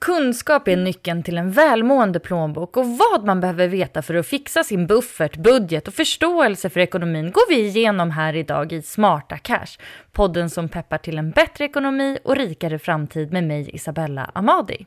Kunskap är nyckeln till en välmående plånbok och vad man behöver veta för att fixa sin buffert, budget och förståelse för ekonomin går vi igenom här idag i Smarta Cash. Podden som peppar till en bättre ekonomi och rikare framtid med mig Isabella Amadi.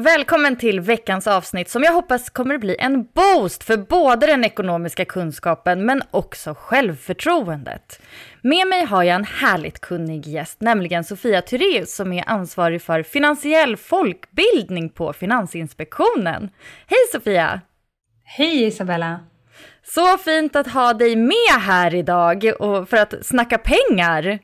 Välkommen till veckans avsnitt som jag hoppas kommer bli en boost för både den ekonomiska kunskapen men också självförtroendet. Med mig har jag en härligt kunnig gäst, nämligen Sofia Tyreus som är ansvarig för finansiell folkbildning på Finansinspektionen. Hej Sofia! Hej Isabella! Så fint att ha dig med här idag och för att snacka pengar.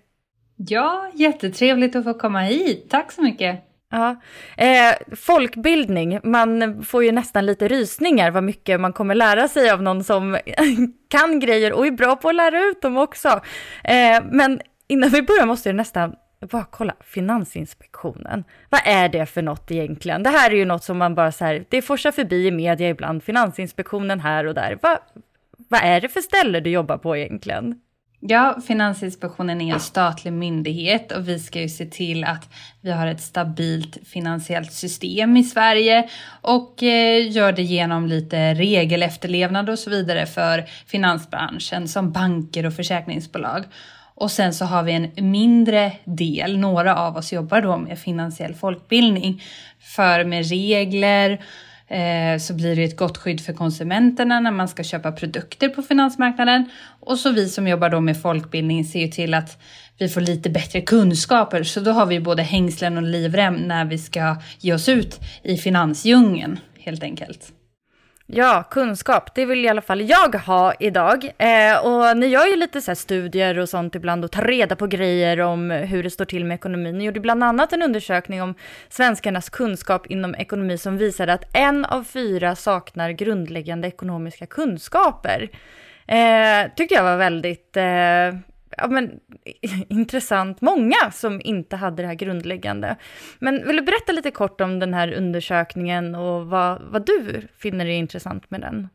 Ja, jättetrevligt att få komma hit. Tack så mycket. Ja. Eh, folkbildning, man får ju nästan lite rysningar vad mycket man kommer lära sig av någon som kan grejer och är bra på att lära ut dem också. Eh, men innan vi börjar måste jag nästan bara kolla, Finansinspektionen, vad är det för något egentligen? Det här är ju något som man bara så här, det forsar förbi i media ibland, Finansinspektionen här och där. Va, vad är det för ställe du jobbar på egentligen? Ja, Finansinspektionen är en statlig myndighet och vi ska ju se till att vi har ett stabilt finansiellt system i Sverige och eh, gör det genom lite regelefterlevnad och så vidare för finansbranschen som banker och försäkringsbolag. Och sen så har vi en mindre del, några av oss jobbar då med finansiell folkbildning, för med regler Eh, så blir det ett gott skydd för konsumenterna när man ska köpa produkter på finansmarknaden. Och så vi som jobbar då med folkbildning ser ju till att vi får lite bättre kunskaper. Så då har vi både hängslen och livrem när vi ska ge oss ut i finansdjungeln helt enkelt. Ja, kunskap, det vill i alla fall jag ha idag. Eh, och ni gör ju lite så studier och sånt ibland och tar reda på grejer om hur det står till med ekonomin. Ni gjorde bland annat en undersökning om svenskarnas kunskap inom ekonomi som visade att en av fyra saknar grundläggande ekonomiska kunskaper. Eh, tyckte jag var väldigt eh, ja, men, intressant. Många som inte hade det här grundläggande. Men vill du berätta lite kort om den här undersökningen och vad, vad du finner är intressant med den?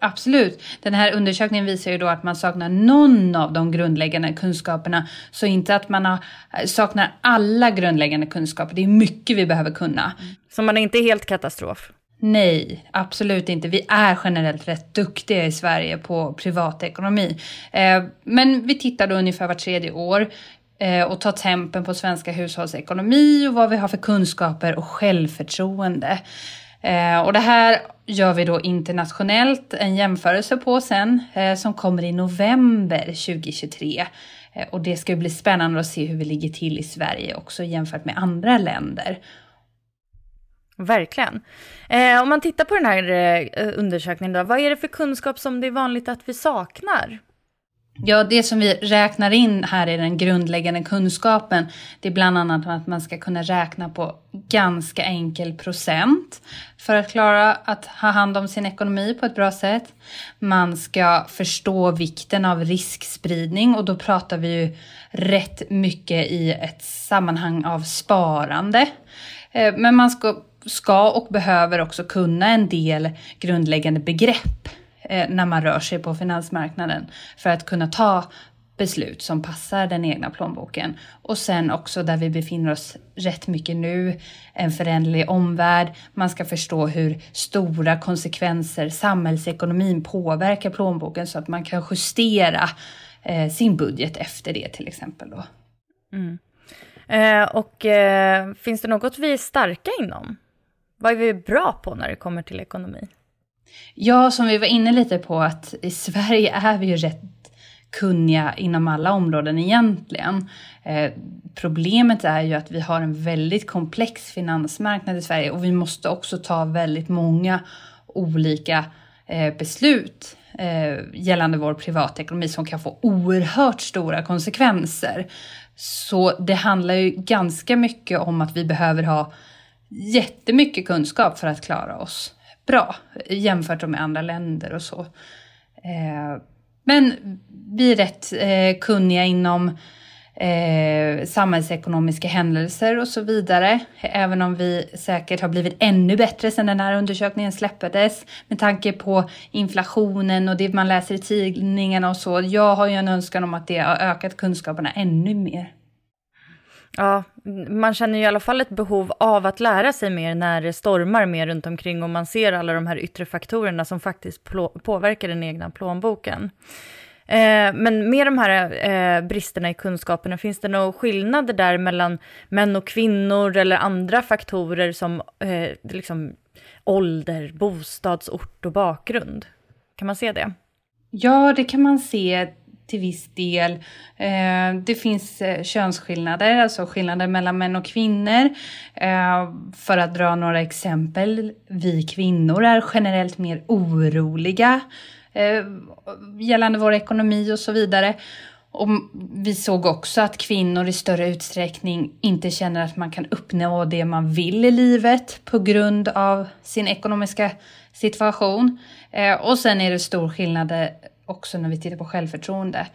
Absolut. Den här undersökningen visar ju då att man saknar någon av de grundläggande kunskaperna. Så inte att man har, saknar alla grundläggande kunskaper. Det är mycket vi behöver kunna. Så man är inte helt katastrof? Nej, absolut inte. Vi är generellt rätt duktiga i Sverige på privatekonomi. Eh, men vi tittar då ungefär var tredje år eh, och tar tempen på svenska hushållsekonomi och vad vi har för kunskaper och självförtroende. Eh, och det här gör vi då internationellt en jämförelse på sen som kommer i november 2023. Och det ska bli spännande att se hur vi ligger till i Sverige också jämfört med andra länder. Verkligen. Eh, om man tittar på den här eh, undersökningen då, vad är det för kunskap som det är vanligt att vi saknar? Ja, det som vi räknar in här i den grundläggande kunskapen, det är bland annat att man ska kunna räkna på ganska enkel procent för att klara att ha hand om sin ekonomi på ett bra sätt. Man ska förstå vikten av riskspridning och då pratar vi ju rätt mycket i ett sammanhang av sparande. Eh, men man ska, ska och behöver också kunna en del grundläggande begrepp eh, när man rör sig på finansmarknaden för att kunna ta beslut som passar den egna plånboken. Och sen också där vi befinner oss rätt mycket nu, en föränderlig omvärld. Man ska förstå hur stora konsekvenser samhällsekonomin påverkar plånboken så att man kan justera eh, sin budget efter det till exempel. Då. Mm. Eh, och eh, finns det något vi är starka inom? Vad är vi bra på när det kommer till ekonomi? Ja, som vi var inne lite på att i Sverige är vi ju rätt kunniga inom alla områden egentligen. Eh, problemet är ju att vi har en väldigt komplex finansmarknad i Sverige och vi måste också ta väldigt många olika eh, beslut eh, gällande vår privatekonomi som kan få oerhört stora konsekvenser. Så det handlar ju ganska mycket om att vi behöver ha jättemycket kunskap för att klara oss bra jämfört med andra länder och så. Eh, men vi är rätt eh, kunniga inom eh, samhällsekonomiska händelser och så vidare. Även om vi säkert har blivit ännu bättre sedan den här undersökningen släpptes med tanke på inflationen och det man läser i tidningarna och så. Jag har ju en önskan om att det har ökat kunskaperna ännu mer. Ja, man känner ju i alla fall ett behov av att lära sig mer när det stormar mer runt omkring och man ser alla de här yttre faktorerna som faktiskt påverkar den egna plånboken. Eh, men med de här eh, bristerna i kunskaperna, finns det några skillnader där mellan män och kvinnor eller andra faktorer som eh, liksom ålder, bostadsort och bakgrund? Kan man se det? Ja, det kan man se till viss del. Eh, det finns eh, könsskillnader, alltså skillnader mellan män och kvinnor. Eh, för att dra några exempel. Vi kvinnor är generellt mer oroliga eh, gällande vår ekonomi och så vidare. Och vi såg också att kvinnor i större utsträckning inte känner att man kan uppnå det man vill i livet på grund av sin ekonomiska situation. Eh, och sen är det stor skillnad också när vi tittar på självförtroende.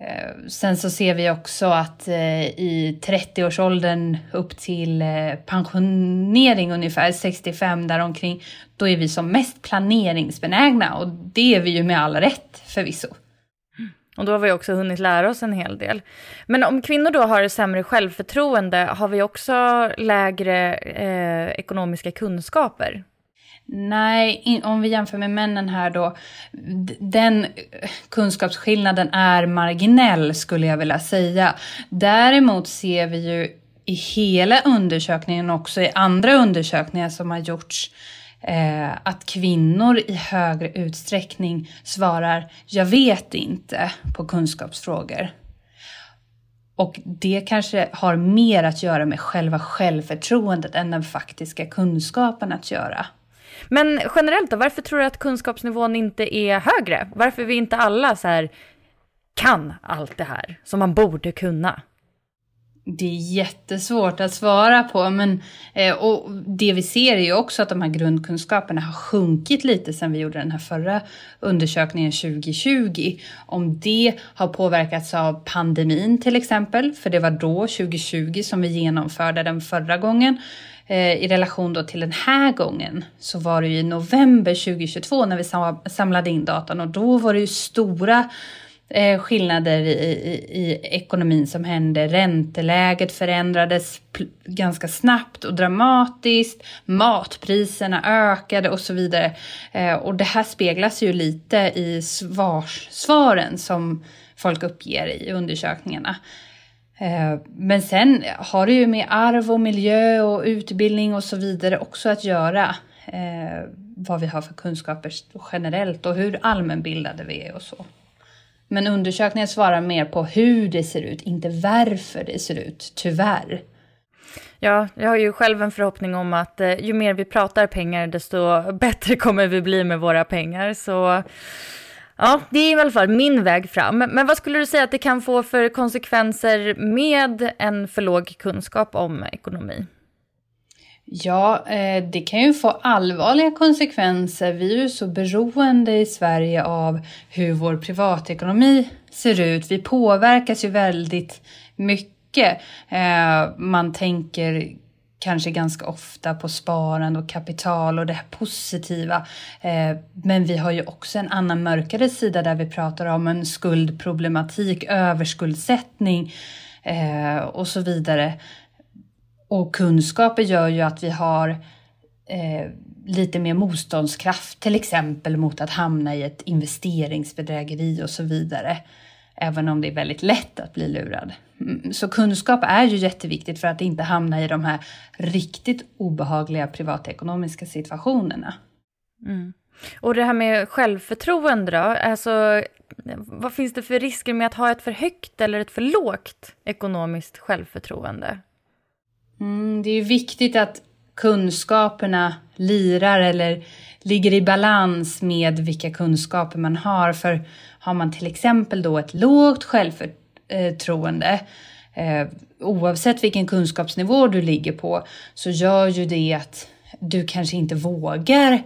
Eh, sen så ser vi också att eh, i 30-årsåldern upp till eh, pensionering ungefär 65 däromkring, då är vi som mest planeringsbenägna och det är vi ju med all rätt förvisso. Mm. Och då har vi också hunnit lära oss en hel del. Men om kvinnor då har sämre självförtroende, har vi också lägre eh, ekonomiska kunskaper? Nej, om vi jämför med männen här då. Den kunskapsskillnaden är marginell skulle jag vilja säga. Däremot ser vi ju i hela undersökningen och också i andra undersökningar som har gjorts eh, att kvinnor i högre utsträckning svarar jag vet inte på kunskapsfrågor. Och det kanske har mer att göra med själva självförtroendet än den faktiska kunskapen att göra. Men generellt då, varför tror du att kunskapsnivån inte är högre? Varför vi inte alla så här kan allt det här som man borde kunna? Det är jättesvårt att svara på, men eh, och det vi ser är ju också att de här grundkunskaperna har sjunkit lite sen vi gjorde den här förra undersökningen 2020. Om det har påverkats av pandemin till exempel, för det var då 2020 som vi genomförde den förra gången. Eh, i relation då till den här gången så var det ju i november 2022 när vi samlade in datan och då var det ju stora eh, skillnader i, i, i, ekonomin som hände. Ränteläget förändrades ganska snabbt och dramatiskt. Matpriserna ökade och så vidare. Eh, och det här speglas ju lite i svars, svaren som folk uppger i undersökningarna. Eh, men sen har det ju med arv och miljö och utbildning och så vidare också att göra. Eh, vad vi har för kunskaper generellt och hur allmänbildade vi är och så. Men undersökningen svarar mer på hur det ser ut, inte varför det ser ut, tyvärr. Ja, jag har ju själv en förhoppning om att eh, ju mer vi pratar pengar, desto bättre kommer vi bli med våra pengar. Så ja, det är i alla fall min väg fram. Men vad skulle du säga att det kan få för konsekvenser med en för låg kunskap om ekonomi? Ja, eh, det kan ju få allvarliga konsekvenser. Vi är ju så beroende i Sverige av hur vår privatekonomi ser ut. Vi påverkas ju väldigt mycket. Eh, man tänker kanske ganska ofta på sparande och kapital och det här positiva. Eh, men vi har ju också en annan mörkare sida där vi pratar om en skuldproblematik, överskuldsättning eh, och så vidare. Och kunskaper gör ju att vi har eh, lite mer motståndskraft, till exempel mot att hamna i ett investeringsbedrägeri och så vidare. Även om det är väldigt lätt att bli lurad. Mm, så kunskap är ju jätteviktigt för att inte hamna i de här riktigt obehagliga privatekonomiska situationerna. Mm. Och det här med självförtroende då? Alltså, vad finns det för risker med att ha ett för högt eller ett för lågt ekonomiskt självförtroende? Mm, det är ju viktigt att kunskaperna lirar eller ligger i balans med vilka kunskaper man har. För har man till exempel då ett lågt självförtroende Eh, eh, oavsett vilken kunskapsnivå du ligger på så gör ju det att du kanske inte vågar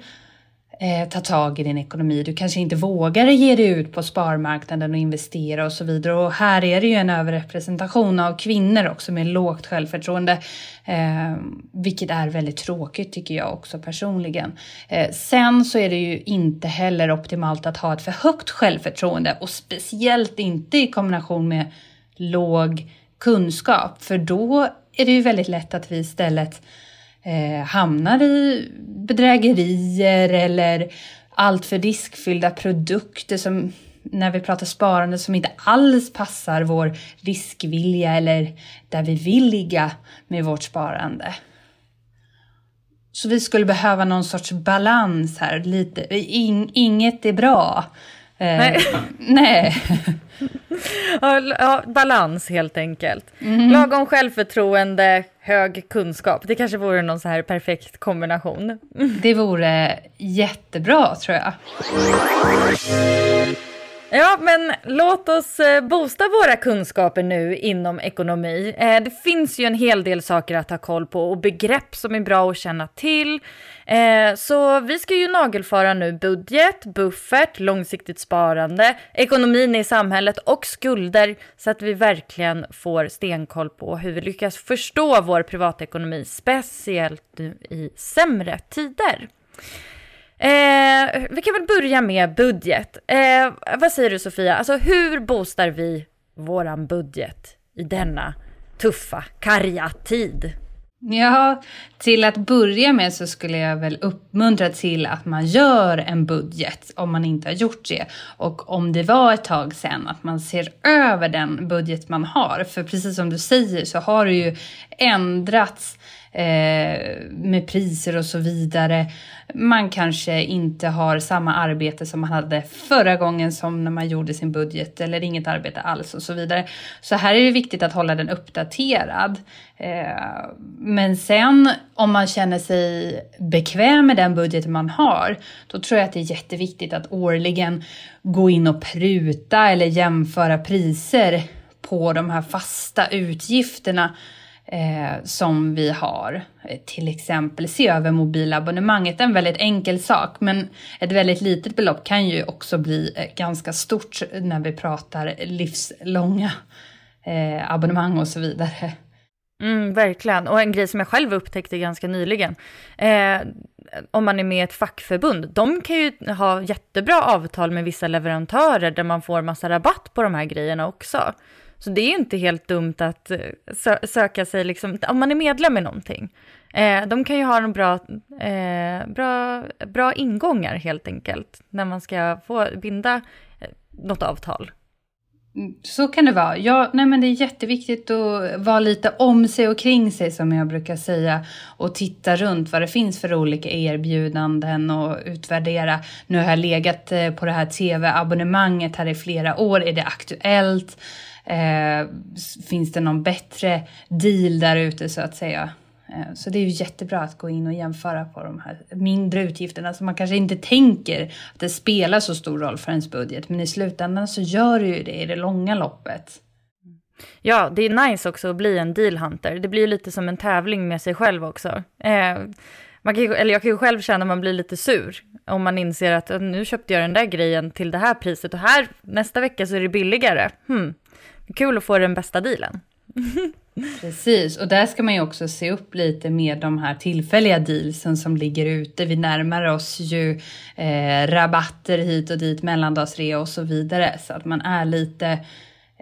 eh, ta tag i din ekonomi. Du kanske inte vågar ge dig ut på sparmarknaden och investera och så vidare. Och här är det ju en överrepresentation av kvinnor också med lågt självförtroende. Eh, vilket är väldigt tråkigt tycker jag också personligen. Eh, sen så är det ju inte heller optimalt att ha ett för högt självförtroende och speciellt inte i kombination med låg kunskap. För då är det ju väldigt lätt att vi istället eh, hamnar i bedrägerier eller alltför riskfyllda produkter som när vi pratar sparande som inte alls passar vår riskvilja eller där vi vill ligga med vårt sparande. Så vi skulle behöva någon sorts balans här. Lite. In, inget är bra nej. Eh, nej. ja, balans helt enkelt. Mm. Lagom självförtroende, hög kunskap. Det kanske vore någon så här perfekt kombination. Det vore jättebra tror jag. Ja, men låt oss eh, boosta våra kunskaper nu inom ekonomi. Eh, det finns ju en hel del saker att ha koll på och begrepp som är bra att känna till. Eh, så vi ska ju nagelfara nu budget, buffert, långsiktigt sparande, ekonomin i samhället och skulder så att vi verkligen får stenkoll på hur vi lyckas förstå vår privatekonomi, speciellt nu i sämre tider. Eh, vi kan väl börja med budget. Eh, vad säger du Sofia? Alltså hur boostar vi våran budget i denna tuffa, karga tid? Ja, till att börja med så skulle jag väl uppmuntra till att man gör en budget om man inte har gjort det. Och om det var ett tag sedan att man ser över den budget man har. För precis som du säger så har det ju ändrats eh, Eh, med priser och så vidare. Man kanske inte har samma arbete som man hade förra gången som när man gjorde sin budget eller inget arbete alls och så vidare. Så här är det viktigt att hålla den uppdaterad. Eh, men sen om man känner sig bekväm med den budget man har, då tror jag att det är jätteviktigt att årligen gå in och pruta eller jämföra priser på de här fasta utgifterna eh, som vi har. Eh, till exempel se över mobilabonnemanget, en väldigt enkel sak men ett väldigt litet belopp kan ju också bli eh, ganska stort när vi pratar livslånga eh, abonnemang och så vidare. Mm, verkligen, och en grej som jag själv upptäckte ganska nyligen. Eh, om man är med i ett fackförbund, de kan ju ha jättebra avtal med vissa leverantörer där man får massa rabatt på de här grejerna också. Så det är inte helt dumt att eh, sö söka sig, liksom, om man är medlem i någonting. Eh, de kan ju ha en bra, eh, bra, bra ingångar helt enkelt, när man ska få binda eh, något avtal. Mm, så kan det vara. Ja, nej men det är jätteviktigt att vara lite om sig och kring sig som jag brukar säga. Och titta runt vad det finns för olika erbjudanden och utvärdera. Nu har jag legat eh, på det här tv-abonnemanget här i flera år. Är det aktuellt? Eh, finns det någon bättre deal där ute så att säga? Eh, så det är ju jättebra att gå in och jämföra på de här mindre utgifterna som man kanske inte tänker att det spelar så stor roll för ens budget. Men i slutändan så gör det ju det i det långa loppet. Ja, det är nice också att bli en dealhunter. Det blir lite som en tävling med sig själv också. Eh, man kan eller jag kan ju själv känna att man blir lite sur om man inser att äh, nu köpte jag den där grejen till det här priset och här nästa vecka så är det billigare. Hmm. Kul att få den bästa dealen. Precis, och där ska man ju också se upp lite med de här tillfälliga dealsen som ligger ute. Vi närmar oss ju eh, rabatter hit och dit, mellandagsrea och så vidare. Så att man är lite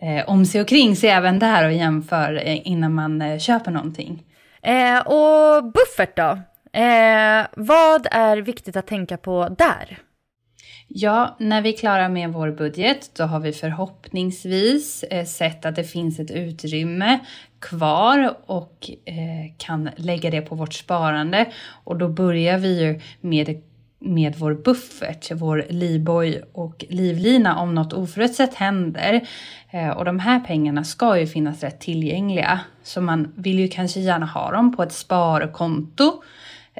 eh, om sig och kring sig även där och jämför eh, innan man eh, köper någonting. Eh, och buffert då? Eh, vad är viktigt att tänka på där? Ja, när vi är klara med vår budget då har vi förhoppningsvis eh, sett att det finns ett utrymme kvar och eh, kan lägga det på vårt sparande. Och då börjar vi ju med, med vår buffert, vår livboj och livlina om något oförutsett händer. Eh, och de här pengarna ska ju finnas rätt tillgängliga. Så man vill ju kanske gärna ha dem på ett sparkonto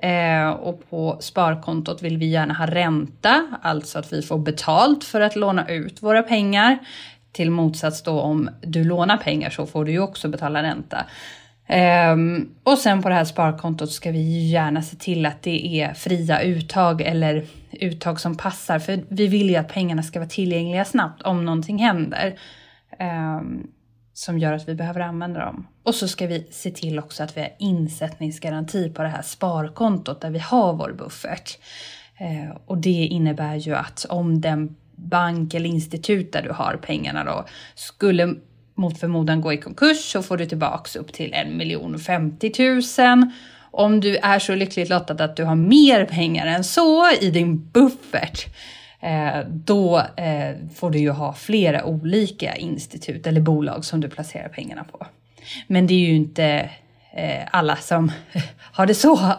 Eh, och på sparkontot vill vi gärna ha ränta, alltså att vi får betalt för att låna ut våra pengar. Till motsats då om du lånar pengar så får du ju också betala ränta. Um, och sen på det här sparkontot ska vi gärna se till att det är fria uttag eller uttag som passar. För vi vill ju att pengarna ska vara tillgängliga snabbt om någonting händer. Um, som gör att vi behöver använda dem. Och så ska vi se till också att vi har insättningsgaranti på det här sparkontot där vi har vår buffert. Eh, och det innebär ju att om den bank eller institut där du har pengarna då skulle mot förmodan gå i konkurs så får du tillbaks upp till 1 miljon 50 000. Om du är så lyckligt lottad att du har mer pengar än så i din buffert Eh, då eh, får du ju ha flera olika institut eller bolag som du placerar pengarna på. Men det är ju inte eh, alla som har det så,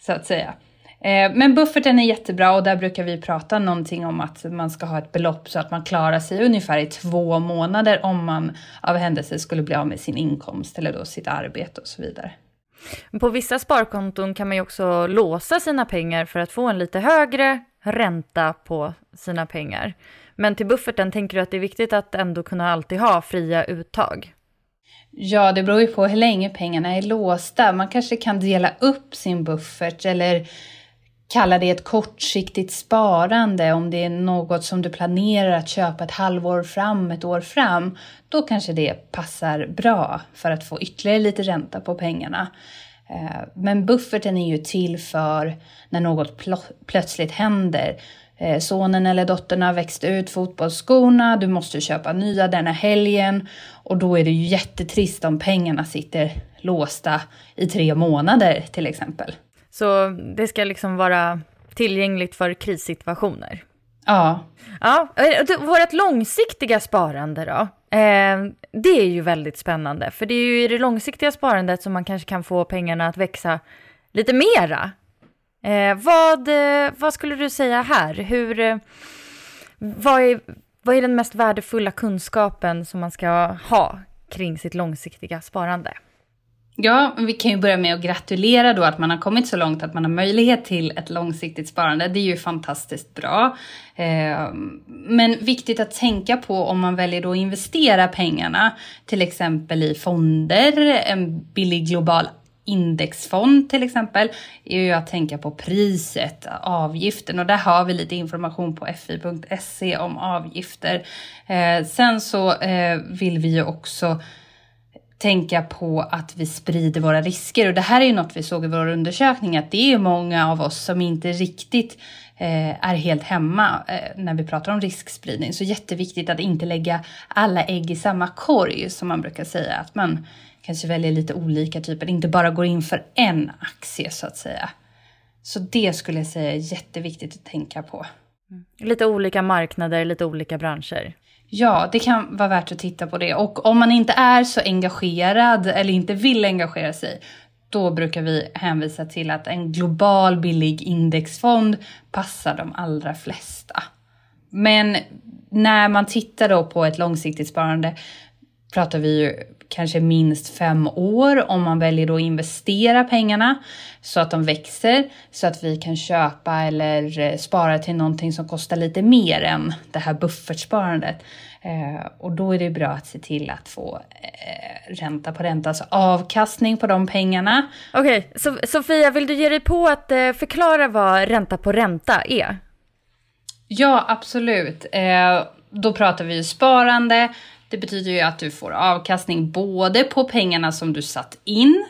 så att säga. Men bufferten är jättebra och där brukar vi prata någonting om att man ska ha ett belopp så att man klarar sig ungefär i två månader om man av händelse skulle bli av med sin inkomst eller då sitt arbete och så vidare. På vissa sparkonton kan man ju också låsa sina pengar för att få en lite högre ränta på sina pengar. Men till bufferten, tänker du att det är viktigt att ändå kunna alltid ha fria uttag? Ja, det beror ju på hur länge pengarna är låsta. Man kanske kan dela upp sin buffert eller kalla det ett kortsiktigt sparande. Om det är något som du planerar att köpa ett halvår fram, ett år fram, då kanske det passar bra för att få ytterligare lite ränta på pengarna. Eh, men bufferten är ju till för när något plötsligt händer. Eh, sonen eller dottern har växt ut fotbollsskorna, du måste köpa nya denna helgen och då är det ju jättetrist om pengarna sitter låsta i tre månader till exempel. Så det ska liksom vara tillgängligt för krissituationer? Ja. Ja, eh, vårt långsiktiga sparande då? Eh, det är ju väldigt spännande, för det är ju i det långsiktiga sparandet som man kanske kan få pengarna att växa lite mera. Eh, vad, vad skulle du säga här? Hur, vad, är, vad är den mest värdefulla kunskapen som man ska ha kring sitt långsiktiga sparande? Ja, vi kan ju börja med att gratulera då att man har kommit så långt att man har möjlighet till ett långsiktigt sparande. Det är ju fantastiskt bra. Ehm, men viktigt att tänka på om man väljer då att investera pengarna, till exempel i fonder, en billig global indexfond till exempel, är ju att tänka på priset, avgiften och där har vi lite information på fi.se om avgifter. Ehm, sen så eh, vill vi ju också tänka på att vi sprider våra risker. Och det här är ju något vi såg i vår undersökning, att det är många av oss som inte riktigt eh, är helt hemma eh, när vi pratar om riskspridning. Så jätteviktigt att inte lägga alla ägg i samma korg, som man brukar säga. Att man kanske väljer lite olika typer, inte bara går in för en aktie så att säga. Så det skulle jag säga är jätteviktigt att tänka på. Mm. Lite olika marknader, lite olika branscher. Ja, det kan vara värt att titta på det. Och om man inte är så engagerad eller inte vill engagera sig, då brukar vi hänvisa till att en global billig indexfond passar de allra flesta. Men när man tittar då på ett långsiktigt sparande pratar vi ju kanske minst fem år om man väljer att investera pengarna så att de växer så att vi kan köpa eller eh, spara till någonting som kostar lite mer än det här buffertsparandet. Eh, och då är det bra att se till att få eh, ränta på ränta, alltså avkastning på de pengarna. Okej, okay, så Sofia, vill du ge dig på att eh, förklara vad ränta på ränta är? Ja, absolut. Då pratar vi ju sparande. Det betyder ju att du får avkastning både på pengarna som du satt in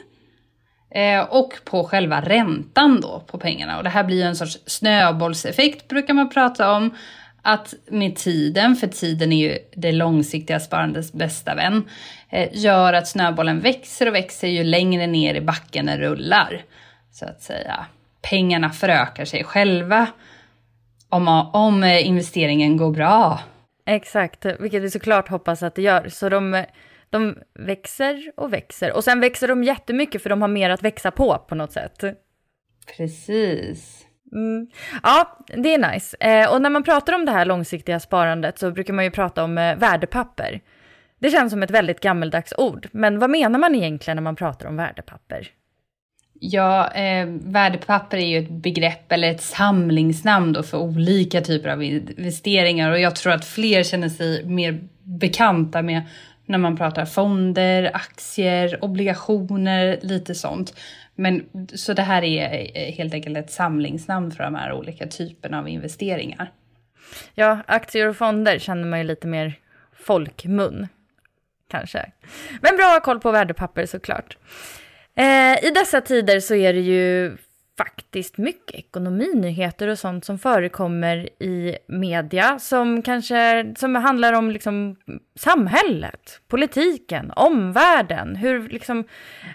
eh, och på själva räntan då på pengarna. Och det här blir ju en sorts snöbollseffekt brukar man prata om. Att med tiden, för tiden är ju det långsiktiga sparandets bästa vän, eh, gör att snöbollen växer och växer ju längre ner i backen den rullar. Så att säga. Pengarna förökar sig själva om, om eh, investeringen går bra. Exakt, vilket vi såklart hoppas att det gör. Så de, de växer och växer. Och sen växer de jättemycket för de har mer att växa på på något sätt. Precis. Mm. Ja, det är nice. Eh, och när man pratar om det här långsiktiga sparandet så brukar man ju prata om eh, värdepapper. Det känns som ett väldigt gammeldags ord, men vad menar man egentligen när man pratar om värdepapper? Ja, eh, värdepapper är ju ett begrepp eller ett samlingsnamn då för olika typer av investeringar och jag tror att fler känner sig mer bekanta med när man pratar fonder, aktier, obligationer, lite sånt. Men så det här är eh, helt enkelt ett samlingsnamn för de här olika typerna av investeringar. Ja, aktier och fonder känner man ju lite mer folkmun, kanske. Men bra att ha koll på värdepapper såklart. Eh, I dessa tider så är det ju faktiskt mycket ekonominyheter och sånt som förekommer i media som kanske som handlar om liksom samhället, politiken, omvärlden, hur liksom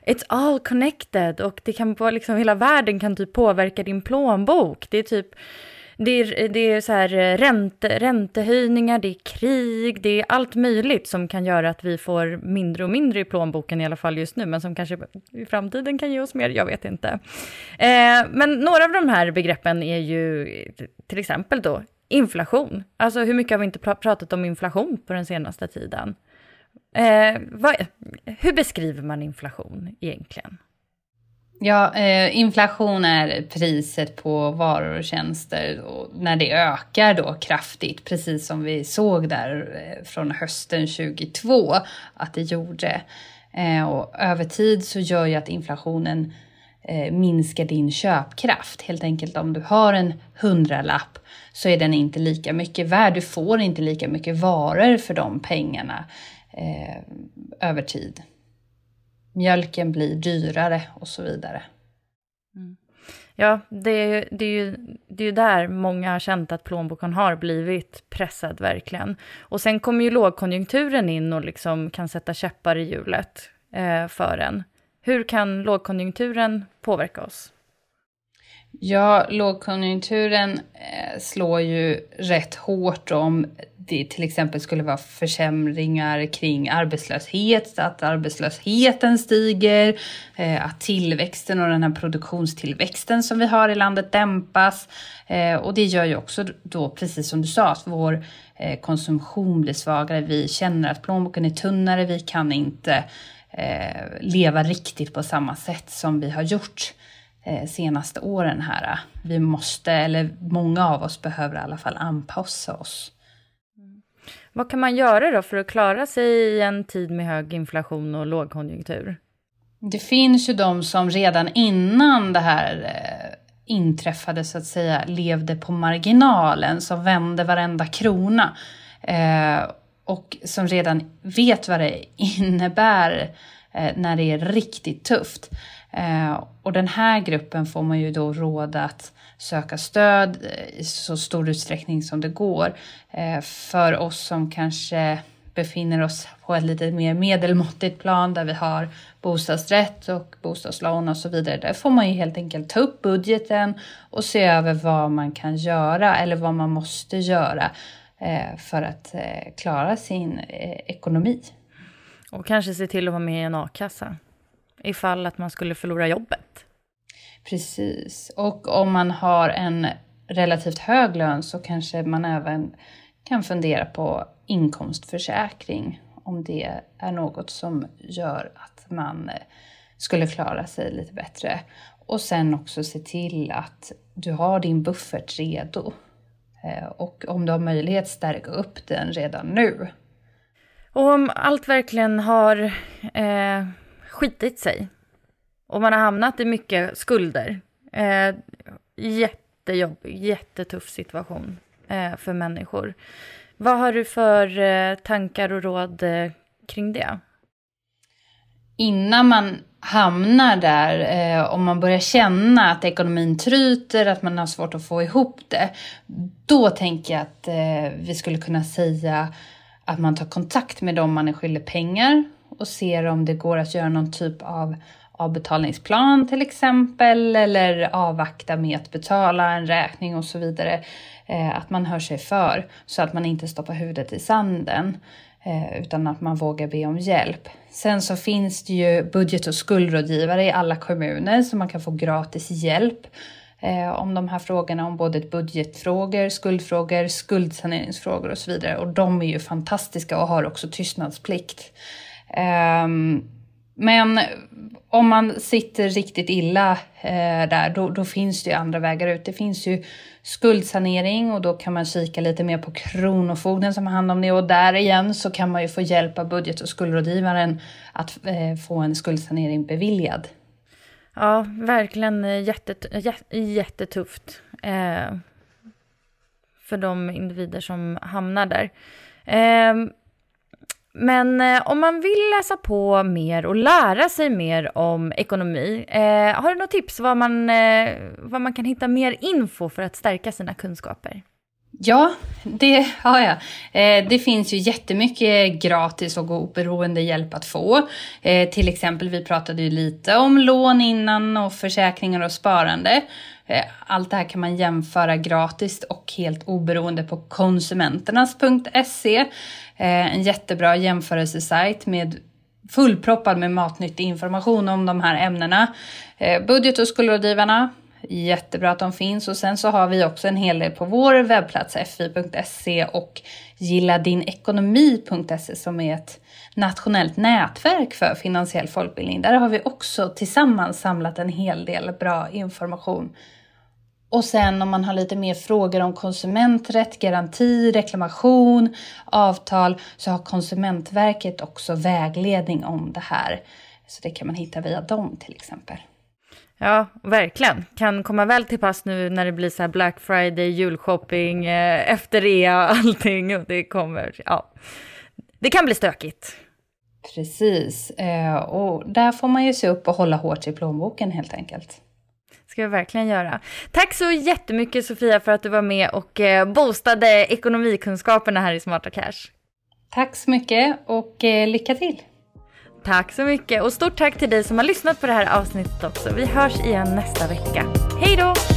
it's all connected och det kan vara liksom hela världen kan typ påverka din plånbok. Det är typ det är, det är så här eh, ränte, räntehöjningar, det är krig, det är allt möjligt som kan göra att vi får mindre och mindre i plånboken i alla fall just nu, men som kanske i framtiden kan ge oss mer, jag vet inte. Eh, men några av de här begreppen är ju till exempel då inflation. Alltså hur mycket har vi inte pr pratat om inflation på den senaste tiden? Eh, vad, hur beskriver man inflation egentligen? Ja, eh, inflation är priset på varor och tjänster och när det ökar då kraftigt, precis som vi såg där eh, från hösten 22 att det gjorde. Eh, och över tid så gör ju att inflationen eh, minskar din köpkraft. Helt enkelt om du har en hundralapp så är den inte lika mycket värd. Du får inte lika mycket varor för de pengarna eh, över tid mjölken blir dyrare och så vidare. Mm. Ja, det är, det, är ju, det är ju där många har känt att plånboken har blivit pressad verkligen. Och sen kommer ju lågkonjunkturen in och liksom kan sätta käppar i hjulet eh, för en. Hur kan lågkonjunkturen påverka oss? Ja, lågkonjunkturen eh, slår ju rätt hårt om det till exempel skulle vara försämringar kring arbetslöshet, att arbetslösheten stiger, eh, att tillväxten och den här produktionstillväxten som vi har i landet dämpas. Eh, och det gör ju också då, precis som du sa, att vår konsumtion blir svagare. Vi känner att plånboken är tunnare, vi kan inte leva riktigt på samma sätt som vi har gjort senaste åren här. Vi måste, eller många av oss behöver i alla fall anpassa oss. Vad kan man göra då för att klara sig i en tid med hög inflation och lågkonjunktur? Det finns ju de som redan innan det här eh, inträffade så att säga levde på marginalen, som vände varenda krona. Eh, och som redan vet vad det innebär eh, när det är riktigt tufft. Eh, och den här gruppen får man ju då råda att söka stöd eh, i så stor utsträckning som det går. Eh, för oss som kanske befinner oss på ett lite mer medelmåttigt plan där vi har bostadsrätt och bostadslån och så vidare. Där får man ju helt enkelt ta upp budgeten och se över vad man kan göra eller vad man måste göra för att klara sin ekonomi. Och kanske se till att vara med i en a-kassa ifall att man skulle förlora jobbet. Precis. Och om man har en relativt hög lön så kanske man även kan fundera på inkomstförsäkring. Om det är något som gör att man eh, skulle klara sig lite bättre. Och sen också se till att du har din buffert redo. Eh, och om du har möjlighet stärka upp den redan nu. Och om allt verkligen har eh, skitit sig och man har hamnat i mycket skulder. Eh, jättejobbig, jättetuff situation eh, för människor. Vad har du för eh, tankar och råd eh, kring det? Innan man hamnar där, eh, om man börjar känna att ekonomin tryter, att man har svårt att få ihop det, då tänker jag att eh, vi skulle kunna säga att man tar kontakt med dem man är skyldig pengar och ser om det går att göra någon typ av avbetalningsplan till exempel eller avvakta med att betala en räkning och så vidare. Eh, att man hör sig för så att man inte stoppar huvudet i sanden eh, utan att man vågar be om hjälp. Sen så finns det ju budget och skuldrådgivare i alla kommuner så man kan få gratis hjälp eh, om de här frågorna, om både budgetfrågor, skuldfrågor, skuldsaneringsfrågor och så vidare. Och de är ju fantastiska och har också tystnadsplikt. Um, men om man sitter riktigt illa eh, där, då, då, finns det ju andra vägar ut. Det finns ju skuldsanering och då kan man kika lite mer på Kronofogden som har hand om det. Och där igen så kan man ju få hjälp av budget och skuldrådgivaren att eh, få en skuldsanering beviljad. Ja, verkligen eh, jättet, jättetufft eh, för de individer som hamnar där. Eh, men eh, om man vill läsa på mer och lära sig mer om ekonomi, eh, har du något tips vad man, eh, vad man kan hitta mer info för att stärka sina kunskaper? Ja, det har jag. Eh, det finns ju jättemycket gratis och oberoende hjälp att få. Eh, till exempel, vi pratade ju lite om lån innan och försäkringar och sparande. Eh, allt det här kan man jämföra gratis och helt oberoende på konsumenternas.se. Eh, en jättebra jämförelsesajt med fullproppad med matnyttig information om de här ämnena. Eh, budget och skuldrådgivarna, jättebra att de finns. Och sen så har vi också en hel del på vår webbplats fi.se och gilladinekonomi.se som är ett nationellt nätverk för finansiell folkbildning. Där har vi också tillsammans samlat en hel del bra information och sen om man har lite mer frågor om konsumenträtt, garanti, reklamation, avtal så har Konsumentverket också vägledning om det här. Så det kan man hitta via dem till exempel. Ja, verkligen. Kan komma väl till pass nu när det blir så här Black Friday, julshopping, eh, efter rea, allting. Och det kommer, ja. Det kan bli stökigt. Precis, eh, och där får man ju se upp och hålla hårt i plånboken helt enkelt ska jag verkligen göra. Tack så jättemycket Sofia för att du var med och eh, boostade ekonomikunskaperna här i Smarta Cash. Tack så mycket och eh, lycka till! Tack så mycket och stort tack till dig som har lyssnat på det här avsnittet också. Vi hörs igen nästa vecka. Hej då!